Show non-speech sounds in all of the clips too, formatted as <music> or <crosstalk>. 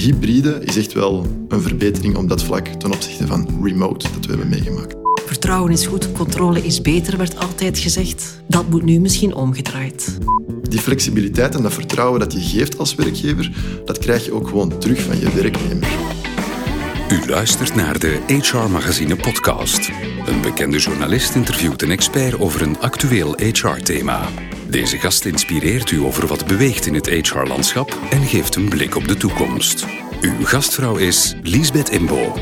hybride is echt wel een verbetering op dat vlak ten opzichte van remote dat we hebben meegemaakt. Vertrouwen is goed, controle is beter, werd altijd gezegd. Dat moet nu misschien omgedraaid. Die flexibiliteit en dat vertrouwen dat je geeft als werkgever, dat krijg je ook gewoon terug van je werknemer. U luistert naar de HR Magazine podcast. Een bekende journalist interviewt een expert over een actueel HR-thema. Deze gast inspireert u over wat beweegt in het HR-landschap en geeft een blik op de toekomst. Uw gastvrouw is Liesbeth Imbo.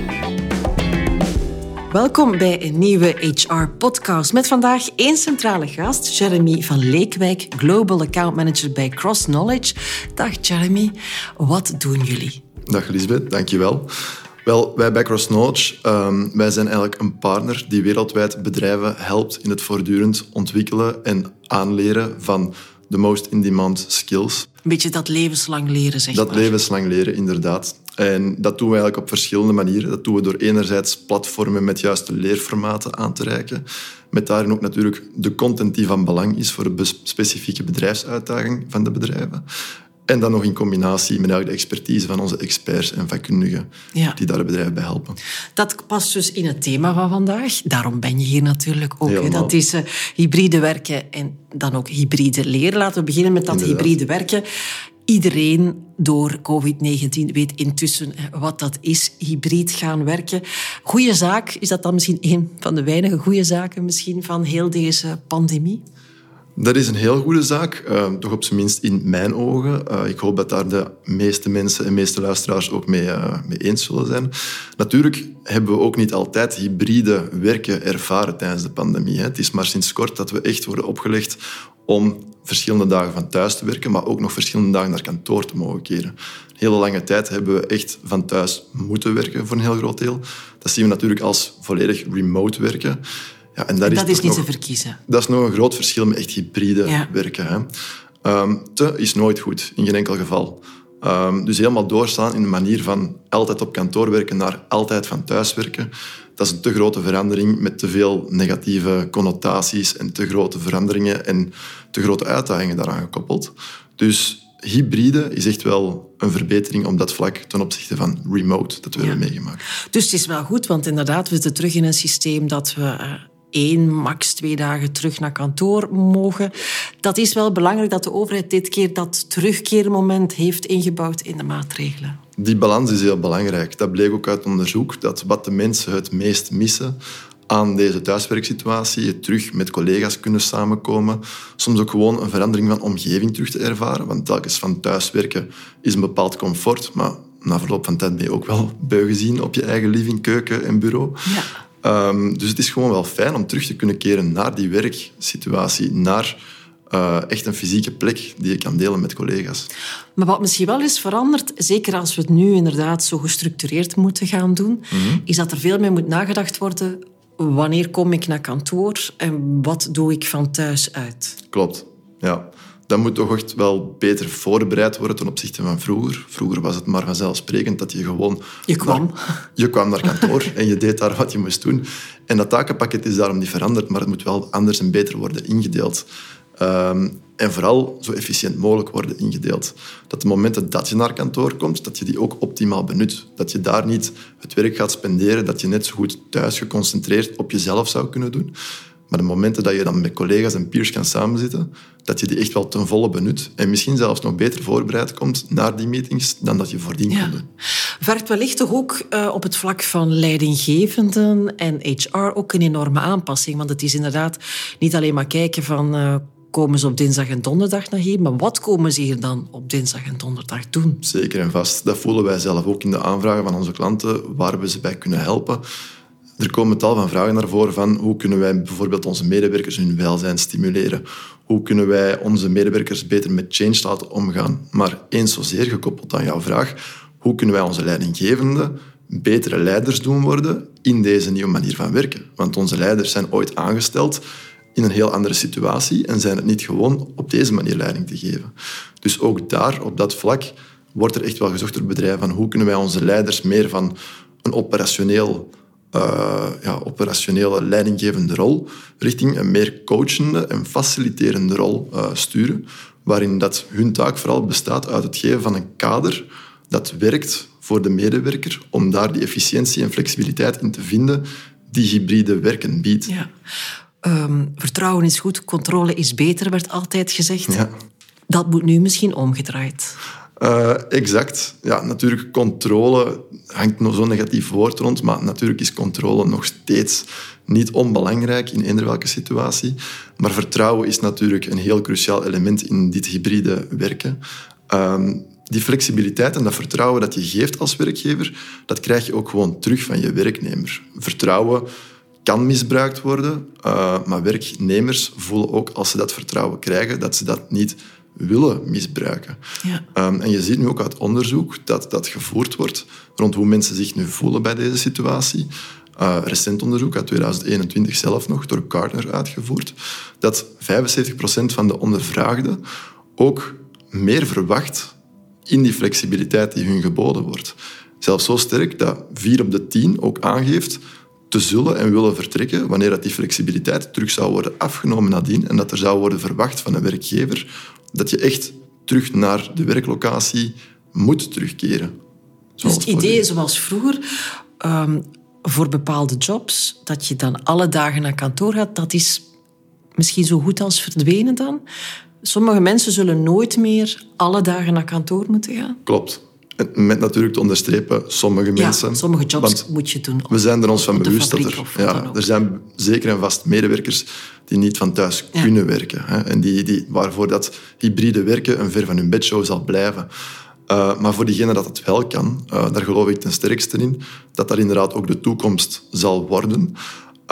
Welkom bij een nieuwe HR-podcast met vandaag één centrale gast, Jeremy van Leekwijk, Global Account Manager bij Cross Knowledge. Dag Jeremy, wat doen jullie? Dag Lisbeth, dankjewel. Wel, wij bij Cross Knowledge, um, wij zijn eigenlijk een partner die wereldwijd bedrijven helpt in het voortdurend ontwikkelen en aanleren van de most in-demand skills. Een beetje dat levenslang leren, zeg dat maar. Dat levenslang leren, inderdaad. En dat doen we eigenlijk op verschillende manieren. Dat doen we door enerzijds platformen met juiste leerformaten aan te reiken. Met daarin ook natuurlijk de content die van belang is voor de specifieke bedrijfsuitdaging van de bedrijven. En dan nog in combinatie met de expertise van onze experts en vakkundigen ja. die daar het bedrijf bij helpen. Dat past dus in het thema van vandaag. Daarom ben je hier natuurlijk ook. Dat is uh, hybride werken en dan ook hybride leren. Laten we beginnen met dat Inderdaad. hybride werken. Iedereen door COVID-19 weet intussen wat dat is, hybrid gaan werken. Goeie zaak, is dat dan misschien een van de weinige goede zaken misschien van heel deze pandemie? Dat is een heel goede zaak, uh, toch op zijn minst in mijn ogen. Uh, ik hoop dat daar de meeste mensen en meeste luisteraars ook mee, uh, mee eens zullen zijn. Natuurlijk hebben we ook niet altijd hybride werken ervaren tijdens de pandemie. Hè. Het is maar sinds kort dat we echt worden opgelegd om verschillende dagen van thuis te werken, maar ook nog verschillende dagen naar kantoor te mogen keren. Een hele lange tijd hebben we echt van thuis moeten werken voor een heel groot deel. Dat zien we natuurlijk als volledig remote werken. Ja, en dat, en dat is, is niet nog, te verkiezen. Dat is nog een groot verschil met echt hybride ja. werken. Hè. Um, te is nooit goed, in geen enkel geval. Um, dus helemaal doorstaan in de manier van altijd op kantoor werken naar altijd van thuis werken, dat is een te grote verandering met te veel negatieve connotaties en te grote veranderingen en te grote uitdagingen daaraan gekoppeld. Dus hybride is echt wel een verbetering op dat vlak ten opzichte van remote dat we ja. hebben meegemaakt. Dus het is wel goed, want inderdaad, we zitten terug in een systeem dat we uh, één, max twee dagen terug naar kantoor mogen. Dat is wel belangrijk dat de overheid dit keer dat terugkeermoment heeft ingebouwd in de maatregelen. Die balans is heel belangrijk. Dat bleek ook uit onderzoek dat wat de mensen het meest missen aan deze thuiswerksituatie, het terug met collega's kunnen samenkomen, soms ook gewoon een verandering van omgeving terug te ervaren. Want telkens van thuiswerken is een bepaald comfort, maar na verloop van tijd ben je ook wel beu gezien op je eigen living, keuken en bureau. Ja. Um, dus het is gewoon wel fijn om terug te kunnen keren naar die werksituatie, naar uh, echt een fysieke plek die je kan delen met collega's. Maar wat misschien wel is veranderd, zeker als we het nu inderdaad zo gestructureerd moeten gaan doen, mm -hmm. is dat er veel meer moet nagedacht worden wanneer kom ik naar kantoor en wat doe ik van thuis uit? Klopt, ja. Dat moet toch echt wel beter voorbereid worden ten opzichte van vroeger. Vroeger was het maar vanzelfsprekend dat je gewoon... Je kwam. Naar, <laughs> je kwam naar kantoor en je deed daar wat je moest doen. En dat takenpakket is daarom niet veranderd, maar het moet wel anders en beter worden ingedeeld. Um, en vooral zo efficiënt mogelijk worden ingedeeld. Dat de momenten dat je naar kantoor komt, dat je die ook optimaal benut. Dat je daar niet het werk gaat spenderen, dat je net zo goed thuis geconcentreerd op jezelf zou kunnen doen. Maar de momenten dat je dan met collega's en peers kan samenzitten, dat je die echt wel ten volle benut. En misschien zelfs nog beter voorbereid komt naar die meetings dan dat je voordien ja. kon doen. Vergt wellicht toch ook uh, op het vlak van leidinggevenden en HR ook een enorme aanpassing. Want het is inderdaad niet alleen maar kijken van... Uh, komen ze op dinsdag en donderdag naar hier, maar wat komen ze hier dan op dinsdag en donderdag doen? Zeker en vast. Dat voelen wij zelf ook in de aanvragen van onze klanten, waar we ze bij kunnen helpen. Er komen tal van vragen naar voren van hoe kunnen wij bijvoorbeeld onze medewerkers hun welzijn stimuleren? Hoe kunnen wij onze medewerkers beter met change laten omgaan? Maar eens zozeer gekoppeld aan jouw vraag, hoe kunnen wij onze leidinggevenden betere leiders doen worden in deze nieuwe manier van werken? Want onze leiders zijn ooit aangesteld in een heel andere situatie en zijn het niet gewoon op deze manier leiding te geven. Dus ook daar, op dat vlak, wordt er echt wel gezocht door bedrijven van hoe kunnen wij onze leiders meer van een operationeel, uh, ja, operationele leidinggevende rol richting een meer coachende en faciliterende rol uh, sturen, waarin dat hun taak vooral bestaat uit het geven van een kader dat werkt voor de medewerker om daar die efficiëntie en flexibiliteit in te vinden die hybride werken biedt. Ja. Ehm, vertrouwen is goed, controle is beter, werd altijd gezegd. Ja. Dat moet nu misschien omgedraaid. Uh, exact. Ja, natuurlijk, controle hangt nog zo'n negatief woord rond, maar natuurlijk is controle nog steeds niet onbelangrijk in eender welke situatie. Maar vertrouwen is natuurlijk een heel cruciaal element in dit hybride werken. Uh, die flexibiliteit en dat vertrouwen dat je geeft als werkgever, dat krijg je ook gewoon terug van je werknemer. Vertrouwen kan misbruikt worden, uh, maar werknemers voelen ook als ze dat vertrouwen krijgen, dat ze dat niet willen misbruiken. Ja. Um, en je ziet nu ook uit onderzoek dat dat gevoerd wordt rond hoe mensen zich nu voelen bij deze situatie. Uh, recent onderzoek uit 2021 zelf nog door Gartner uitgevoerd, dat 75% van de ondervraagden ook meer verwacht in die flexibiliteit die hun geboden wordt. Zelfs zo sterk dat 4 op de 10 ook aangeeft te zullen en willen vertrekken wanneer dat die flexibiliteit terug zou worden afgenomen nadien en dat er zou worden verwacht van een werkgever dat je echt terug naar de werklocatie moet terugkeren. Dus het idee zoals vroeger, um, voor bepaalde jobs, dat je dan alle dagen naar kantoor gaat, dat is misschien zo goed als verdwenen dan. Sommige mensen zullen nooit meer alle dagen naar kantoor moeten gaan. Klopt. Met natuurlijk te onderstrepen, sommige mensen... sommige jobs moet je doen. We zijn er ons van bewust dat er... Ja, er zijn zeker en vast medewerkers die niet van thuis kunnen werken. Hè, en die, die, waarvoor dat hybride werken een ver van hun bedshow zal blijven. Uh, maar voor diegenen dat het wel kan, uh, daar geloof ik ten sterkste in, dat dat inderdaad ook de toekomst zal worden.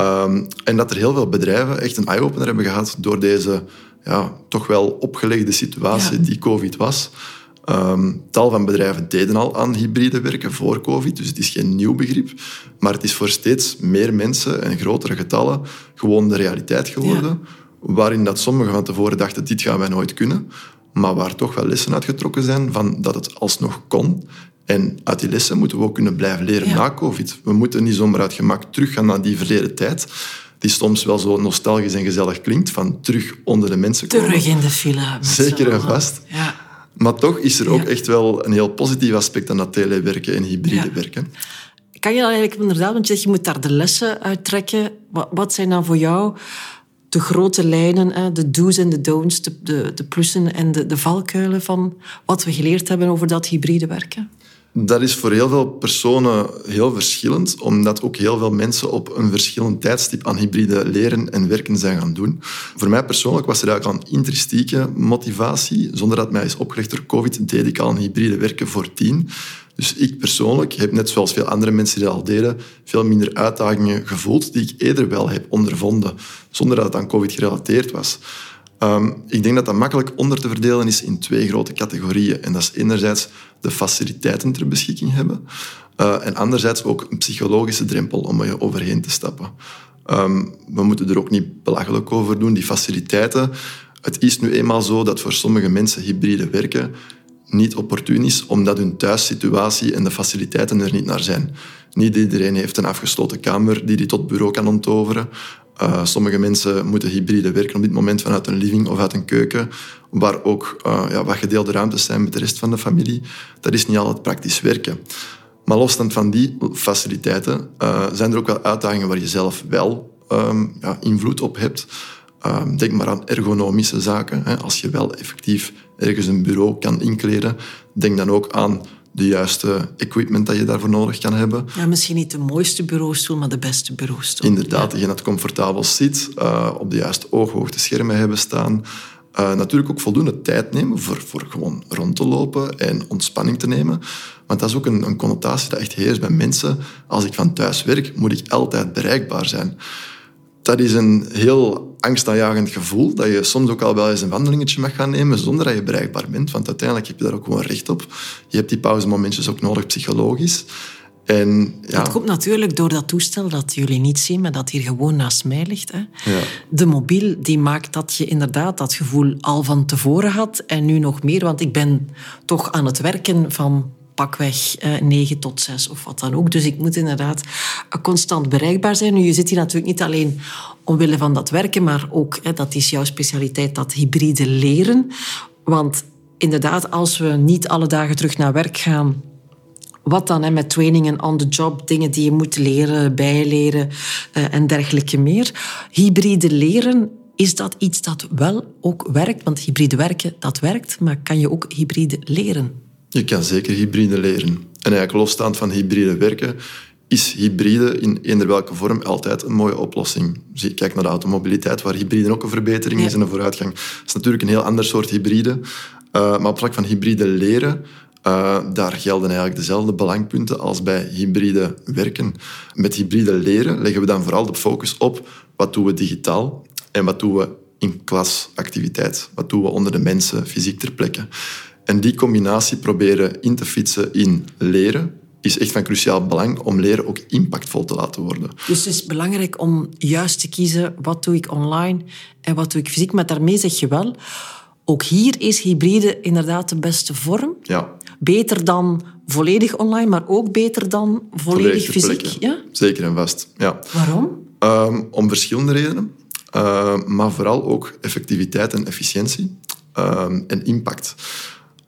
Uh, en dat er heel veel bedrijven echt een eye-opener hebben gehad door deze ja, toch wel opgelegde situatie die COVID was. Um, tal van bedrijven deden al aan hybride werken voor COVID, dus het is geen nieuw begrip. Maar het is voor steeds meer mensen en grotere getallen gewoon de realiteit geworden. Waarin dat sommigen van tevoren dachten, dit gaan wij nooit kunnen. Maar waar toch wel lessen uitgetrokken zijn van dat het alsnog kon. En uit die lessen moeten we ook kunnen blijven leren na COVID. We moeten niet zomaar uit gemak teruggaan naar die verleden tijd die soms wel zo nostalgisch en gezellig klinkt, van terug onder de mensen komen. Terug in de file. Zeker en vast. Ja. Maar toch is er ook echt wel een heel positief aspect aan dat telewerken en hybride werken. Kan je dan eigenlijk inderdaad, want je zegt je moet daar de lessen uittrekken. Wat zijn dan voor jou de grote lijnen, de do's en de don'ts, de, de, de plussen en de, de valkuilen van wat we geleerd hebben over dat hybride werken? Dat is voor heel veel personen heel verschillend, omdat ook heel veel mensen op een verschillend tijdstip aan hybride leren en werken zijn gaan doen. Voor mij persoonlijk was er eigenlijk een intrinsieke motivatie. Zonder dat mij is opgelegd door COVID, deed ik al een hybride werken voor tien. Dus ik persoonlijk heb, net zoals veel andere mensen die dat al deden, veel minder uitdagingen gevoeld die ik eerder wel heb ondervonden, zonder dat het aan COVID gerelateerd was. Um, ik denk dat dat makkelijk onder te verdelen is in twee grote categorieën. En dat is enerzijds de faciliteiten ter beschikking hebben. Uh, en anderzijds ook een psychologische drempel om er overheen te stappen. Um, we moeten er ook niet belachelijk over doen. Die faciliteiten. Het is nu eenmaal zo dat voor sommige mensen hybride werken niet opportun is, omdat hun thuissituatie en de faciliteiten er niet naar zijn. Niet iedereen heeft een afgesloten kamer die die tot bureau kan onttoveren. Uh, sommige mensen moeten hybride werken op dit moment vanuit een living of uit een keuken, waar ook uh, ja, wat gedeelde ruimtes zijn met de rest van de familie. Dat is niet altijd praktisch werken. Maar losstand van die faciliteiten uh, zijn er ook wel uitdagingen waar je zelf wel um, ja, invloed op hebt. Ehm, denk maar aan ergonomische zaken. Hè. Als je wel effectief ergens een bureau kan inkleden, denk dan ook aan de juiste equipment dat je daarvoor nodig kan hebben. Ja, misschien niet de mooiste bureaustoel, maar de beste bureaustoel. Inderdaad, dat comfortabel zit, uh, op de juiste ooghoogte schermen hebben staan. Uh, natuurlijk ook voldoende tijd nemen voor, voor gewoon rond te lopen en ontspanning te nemen. Want dat is ook een, een connotatie dat echt heerst bij mensen. Als ik van thuis werk, moet ik altijd bereikbaar zijn dat is een heel angstaanjagend gevoel, dat je soms ook al wel eens een wandelingetje mag gaan nemen zonder dat je bereikbaar bent, want uiteindelijk heb je daar ook gewoon recht op. Je hebt die pauzemomentjes ook nodig psychologisch. En, ja. Dat komt natuurlijk door dat toestel dat jullie niet zien, maar dat hier gewoon naast mij ligt. Hè. Ja. De mobiel die maakt dat je inderdaad dat gevoel al van tevoren had en nu nog meer, want ik ben toch aan het werken van pakweg eh, 9 tot 6 of wat dan ook. Dus ik moet inderdaad constant bereikbaar zijn. Nu, je zit hier natuurlijk niet alleen omwille van dat werken, maar ook, hè, dat is jouw specialiteit, dat hybride leren. Want inderdaad, als we niet alle dagen terug naar werk gaan, wat dan hè, met trainingen on the job, dingen die je moet leren, bijleren uh, en dergelijke meer. Hybride leren, is dat iets dat wel ook werkt? Want hybride werken, dat werkt, maar kan je ook hybride leren? Je kan zeker hybride leren. En eigenlijk losstaand van hybride werken, is hybride in eender welke vorm altijd een mooie oplossing. Kijk naar de automobiliteit, waar hybride ook een verbetering is en een vooruitgang. Dat is natuurlijk een heel ander soort hybride. Uh, maar op vlak van hybride leren, uh, daar gelden eigenlijk dezelfde belangpunten als bij hybride werken. Met hybride leren leggen we dan vooral de focus op wat doen we digitaal en wat doen we in klasactiviteit. Wat doen we onder de mensen, fysiek ter plekke. En die combinatie proberen in te fietsen in leren, is echt van cruciaal belang om leren ook impactvol te laten worden. Dus het is belangrijk om juist te kiezen wat doe ik online en wat doe ik fysiek. Maar daarmee zeg je wel, ook hier is hybride inderdaad de beste vorm. Ja. Beter dan volledig online, maar ook beter dan volledig, fysiek. Ja? Zeker en vast. Ja. Waarom? Um, om verschillende redenen. Uh, maar vooral ook effectiviteit en efficiëntie um, en impact.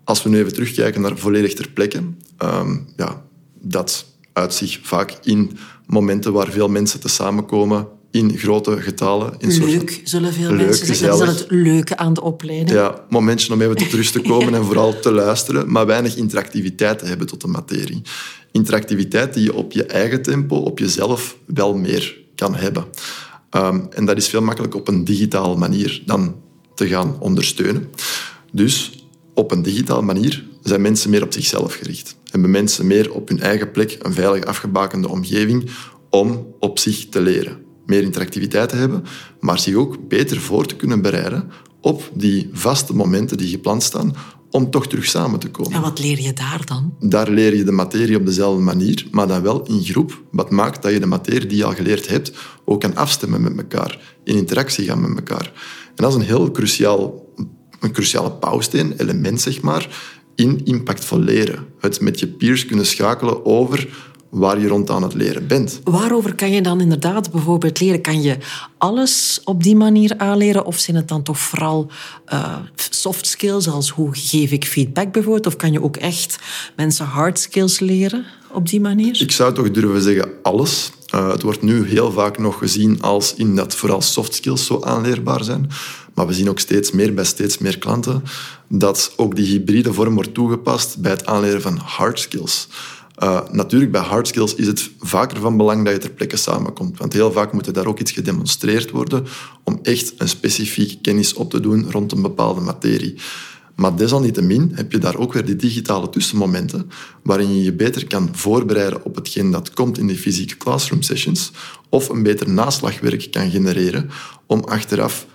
Als we nu even terugkijken naar volledig ter plekke, um, ja, dat uit zich vaak in momenten waar veel mensen te samenkomen in grote getalen. In leuk, zullen veel mensen zeggen. Dat is het leuke aan de opleiding. Ja, momentje om even tot rust te komen <laughs> en vooral te luisteren, maar weinig interactiviteit te hebben tot de materie. Interactiviteit die je op je eigen tempo, op jezelf, wel meer kan hebben. Um, en dat is veel makkelijker op een digitale manier dan te gaan ondersteunen. Dus op een digitale manier zijn mensen meer op zichzelf gericht. Hebben mensen meer op hun eigen plek een veilig afgebakende omgeving om op zich te leren meer interactiviteit te hebben, maar zich ook beter voor te kunnen bereiden op die vaste momenten die gepland staan om toch terug samen te komen. En wat leer je daar dan? Daar leer je de materie op dezelfde manier, maar dan wel in groep. Wat maakt dat je de materie die je al geleerd hebt ook kan afstemmen met elkaar, in interactie gaan met elkaar. En dat is een heel cruciaal, een cruciale bouwsteen, element zeg maar, in impactvol leren. Het met je peers kunnen schakelen over waar je rond aan het leren bent. Waarover kan je dan inderdaad bijvoorbeeld leren? Kan je alles op die manier aanleren? Of zijn het dan toch vooral uh, soft skills, als hoe geef ik feedback bijvoorbeeld? Of kan je ook echt mensen hard skills leren op die manier? Ik zou toch durven zeggen alles. Uh, het wordt nu heel vaak nog gezien als in dat vooral soft skills zo aanleerbaar zijn. Maar we zien ook steeds meer bij steeds meer klanten dat ook die hybride vorm wordt toegepast bij het aanleren van hard skills. Uh, natuurlijk, bij hard skills is het vaker van belang dat je ter plekke samenkomt. Want heel vaak moet er daar ook iets gedemonstreerd worden om echt een specifieke kennis op te doen rond een bepaalde materie. Maar desalniettemin heb je daar ook weer die digitale tussenmomenten waarin je je beter kan voorbereiden op hetgeen dat komt in die fysieke classroom sessions of een beter naslagwerk kan genereren om achteraf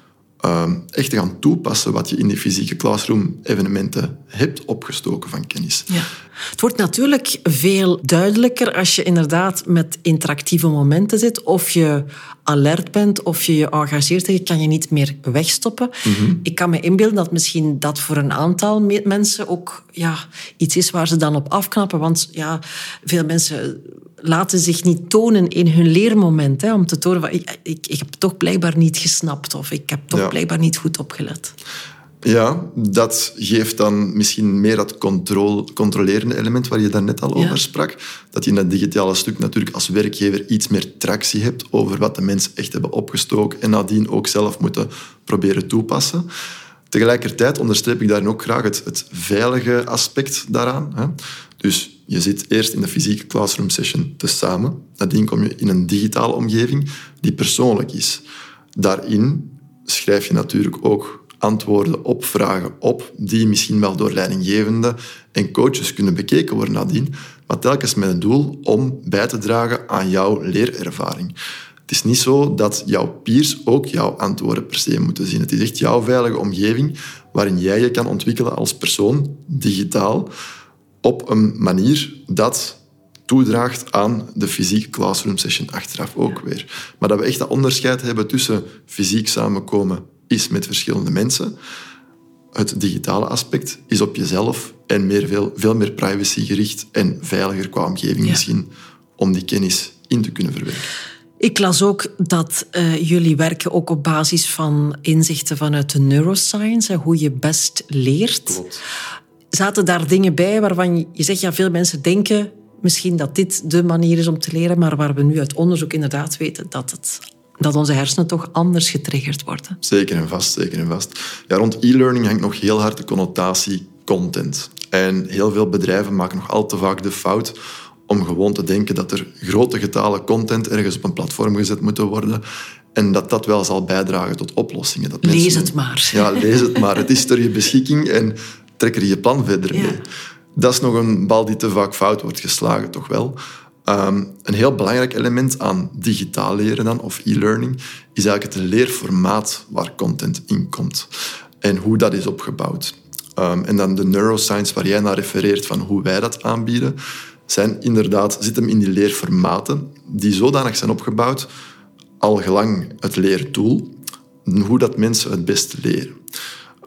Ehm, echt te gaan toepassen wat je in die fysieke classroom-evenementen hebt opgestoken van kennis. Ja. Het wordt natuurlijk veel duidelijker als je inderdaad met interactieve momenten zit, of je alert bent, of je je engageert, je kan je niet meer wegstoppen. Mhm. Ik kan me inbeelden dat misschien dat voor een aantal mensen ook ja, iets is waar ze dan op afknappen, want ja, veel mensen laten zich niet tonen in hun leermoment. Hè, om te tonen, van, ik, ik, ik heb toch blijkbaar niet gesnapt of ik heb toch blijkbaar niet goed opgelet. Ja, dat geeft dan misschien meer dat controlerende element waar je daarnet al over sprak. Dat je in dat digitale stuk natuurlijk als werkgever iets meer tractie hebt over wat de mensen echt hebben opgestoken en nadien ook zelf moeten proberen toepassen. Tegelijkertijd onderstreep ik daar ook graag het, het veilige aspect daaraan. Hè. Dus je zit eerst in de fysieke classroom session te samen. Nadien kom je in een digitale omgeving die persoonlijk is. Daarin schrijf je natuurlijk ook antwoorden op vragen op, die misschien wel door leidinggevenden en coaches kunnen bekeken worden nadien, maar telkens met het doel om bij te dragen aan jouw leerervaring. Het is niet zo dat jouw peers ook jouw antwoorden per se moeten zien. Het is echt jouw veilige omgeving waarin jij je kan ontwikkelen als persoon, digitaal, op een manier dat toedraagt aan de fysieke classroom session achteraf ook weer. Maar dat we echt dat onderscheid hebben tussen fysiek samenkomen is met verschillende mensen. Het digitale aspect is op jezelf en meer, veel, veel meer privacygericht en veiliger qua omgeving misschien om die kennis in te kunnen verwerken. Ik las ook dat uh, jullie werken ook op basis van inzichten vanuit de neuroscience, hoe je best leert. Klopt. Zaten daar dingen bij waarvan je zegt, ja, veel mensen denken misschien dat dit de manier is om te leren, maar waar we nu uit onderzoek inderdaad weten dat, het, dat onze hersenen toch anders getriggerd worden. Zeker en vast, zeker en vast. Ja, rond e-learning hangt nog heel hard de connotatie content. En heel veel bedrijven maken nog al te vaak de fout om gewoon te denken dat er grote getalen content ergens op een platform gezet moeten worden en dat dat wel zal bijdragen tot oplossingen. Dat lees het maar. Ja, lees het maar. Het is ter je beschikking en trek er je plan verder mee. Dat is nog een bal die te vaak fout wordt geslagen, toch wel. Um, een heel belangrijk element aan digitaal leren dan, of e-learning, is eigenlijk het leerformaat waar content in komt. En hoe dat is opgebouwd. Um, en dan de neuroscience waar jij naar refereert van hoe wij dat aanbieden, zijn inderdaad, zit hem in die leerformaten die zodanig zijn opgebouwd, al gelang het leerdoel, hoe dat mensen het beste leren.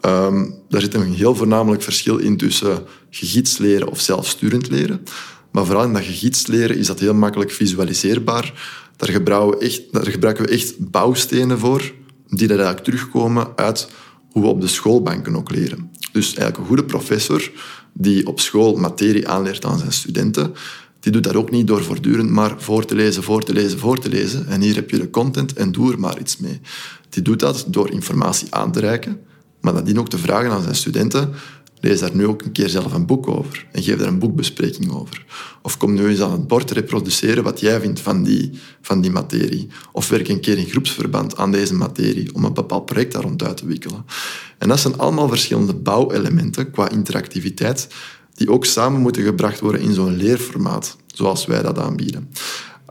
Um, daar zit een heel voornamelijk verschil in tussen gegidst leren of zelfsturend leren. Maar vooral in dat gegidst leren is dat heel makkelijk visualiseerbaar. Daar gebruiken we echt, daar gebruiken we echt bouwstenen voor, die eigenlijk terugkomen uit hoe we op de schoolbanken ook leren. Dus eigenlijk een goede professor die op school materie aanleert aan zijn studenten, die doet dat ook niet door voortdurend maar voor te lezen, voor te lezen, voor te lezen. En hier heb je de content en doe er maar iets mee. Die doet dat door informatie aan te reiken, maar nadien ook te vragen aan zijn studenten lees daar nu ook een keer zelf een boek over en geef daar een boekbespreking over. Of kom nu eens aan het bord reproduceren wat jij vindt van die, van die materie. Of werk een keer in groepsverband aan deze materie om een bepaald project daar rond uit te wikkelen. En dat zijn allemaal verschillende bouwelementen qua interactiviteit die ook samen moeten gebracht worden in zo'n leerformaat, zoals wij dat aanbieden.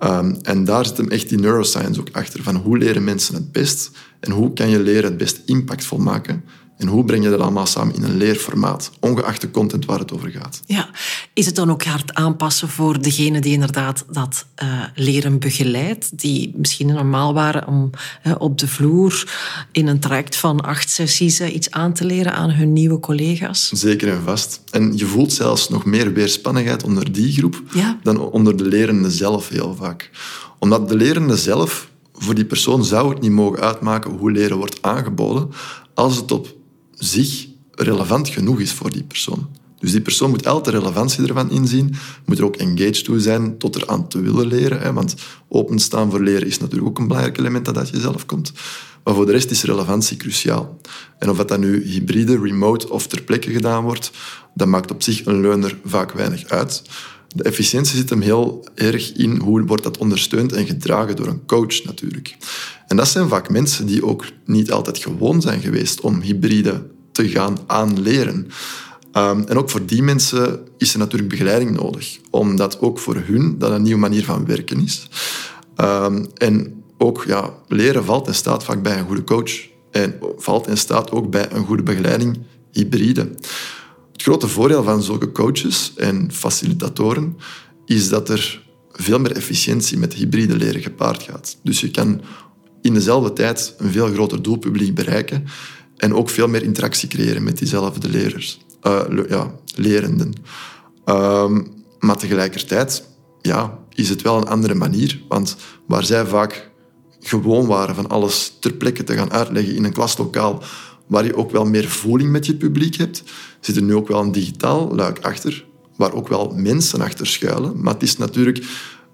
Um, en daar zit hem echt die neuroscience ook achter, van hoe leren mensen het best en hoe kan je leren het best impactvol maken en hoe breng je dat allemaal samen in een leerformaat, ongeacht de content waar het over gaat? Ja, is het dan ook hard aanpassen voor degene die inderdaad dat uh, leren begeleidt, die misschien normaal waren om uh, op de vloer in een traject van acht sessies uh, iets aan te leren aan hun nieuwe collega's? Zeker en vast. En je voelt zelfs nog meer weerspannigheid onder die groep ja. dan onder de lerende zelf heel vaak. Omdat de lerende zelf, voor die persoon zou het niet mogen uitmaken hoe leren wordt aangeboden, als het op zich relevant genoeg is voor die persoon. Dus die persoon moet altijd de relevantie ervan inzien, moet er ook engaged toe zijn tot er aan te willen leren. Hè, want openstaan voor leren is natuurlijk ook een belangrijk element dat uit jezelf komt. Maar voor de rest is relevantie cruciaal. En of dat nu hybride, remote of ter plekke gedaan wordt, dat maakt op zich een leuner vaak weinig uit. De efficiëntie zit hem heel erg in hoe wordt dat ondersteund en gedragen door een coach natuurlijk. En dat zijn vaak mensen die ook niet altijd gewoon zijn geweest om hybride te gaan aanleren. Um, en ook voor die mensen is er natuurlijk begeleiding nodig, omdat ook voor hun dat een nieuwe manier van werken is. Um, en ook ja, leren valt en staat vaak bij een goede coach en valt en staat ook bij een goede begeleiding hybride. Grote voordeel van zulke coaches en facilitatoren is dat er veel meer efficiëntie met hybride leren gepaard gaat. Dus je kan in dezelfde tijd een veel groter doelpubliek bereiken en ook veel meer interactie creëren met diezelfde uh, ja, lerenden. Um, maar tegelijkertijd ja, is het wel een andere manier, want waar zij vaak gewoon waren van alles ter plekke te gaan uitleggen in een klaslokaal waar je ook wel meer voeling met je publiek hebt, zit er nu ook wel een digitaal luik achter, waar ook wel mensen achter schuilen. Maar het is natuurlijk,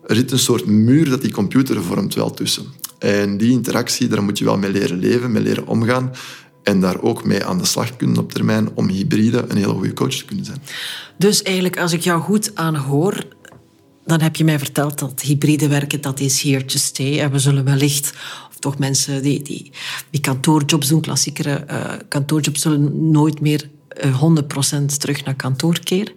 er zit een soort muur dat die computer vormt wel tussen. En die interactie, daar moet je wel mee leren leven, mee leren omgaan. En daar ook mee aan de slag kunnen op termijn om hybride een hele goede coach te kunnen zijn. Dus eigenlijk, als ik jou goed aanhoor, dan heb je mij verteld dat hybride werken, dat is here to stay. En we zullen wellicht, toch mensen die, die, die kantoorjobs doen, klassiekere uh, kantoorjobs, zullen nooit meer 100% eh, terug naar kantoor keren.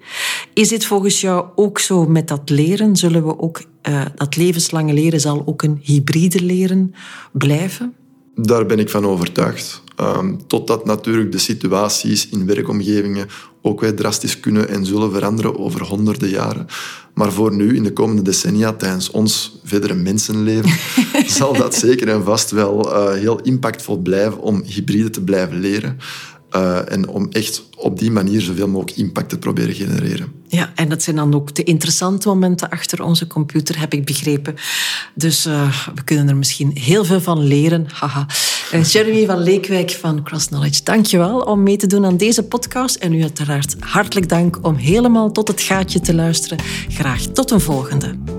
Is dit volgens jou ook zo met dat leren? Zullen we ook, uh, dat levenslange leren zal ook een hybride leren blijven? Daar ben ik van overtuigd. Um, totdat natuurlijk de situaties in werkomgevingen ook weer drastisch kunnen en zullen veranderen over honderden jaren. Maar voor nu, in de komende decennia, tijdens ons verdere mensenleven, <laughs> zal dat zeker en vast wel uh, heel impactvol blijven om hybride te blijven leren. Uh, en om echt op die manier zoveel mogelijk impact te proberen genereren. Ja, en dat zijn dan ook de interessante momenten achter onze computer, heb ik begrepen. Dus uh, we kunnen er misschien heel veel van leren. Haha. Uh, Jeremy van Leekwijk van Cross Knowledge, dankjewel om mee te doen aan deze podcast. En u uiteraard hartelijk dank om helemaal tot het gaatje te luisteren. Graag tot een volgende.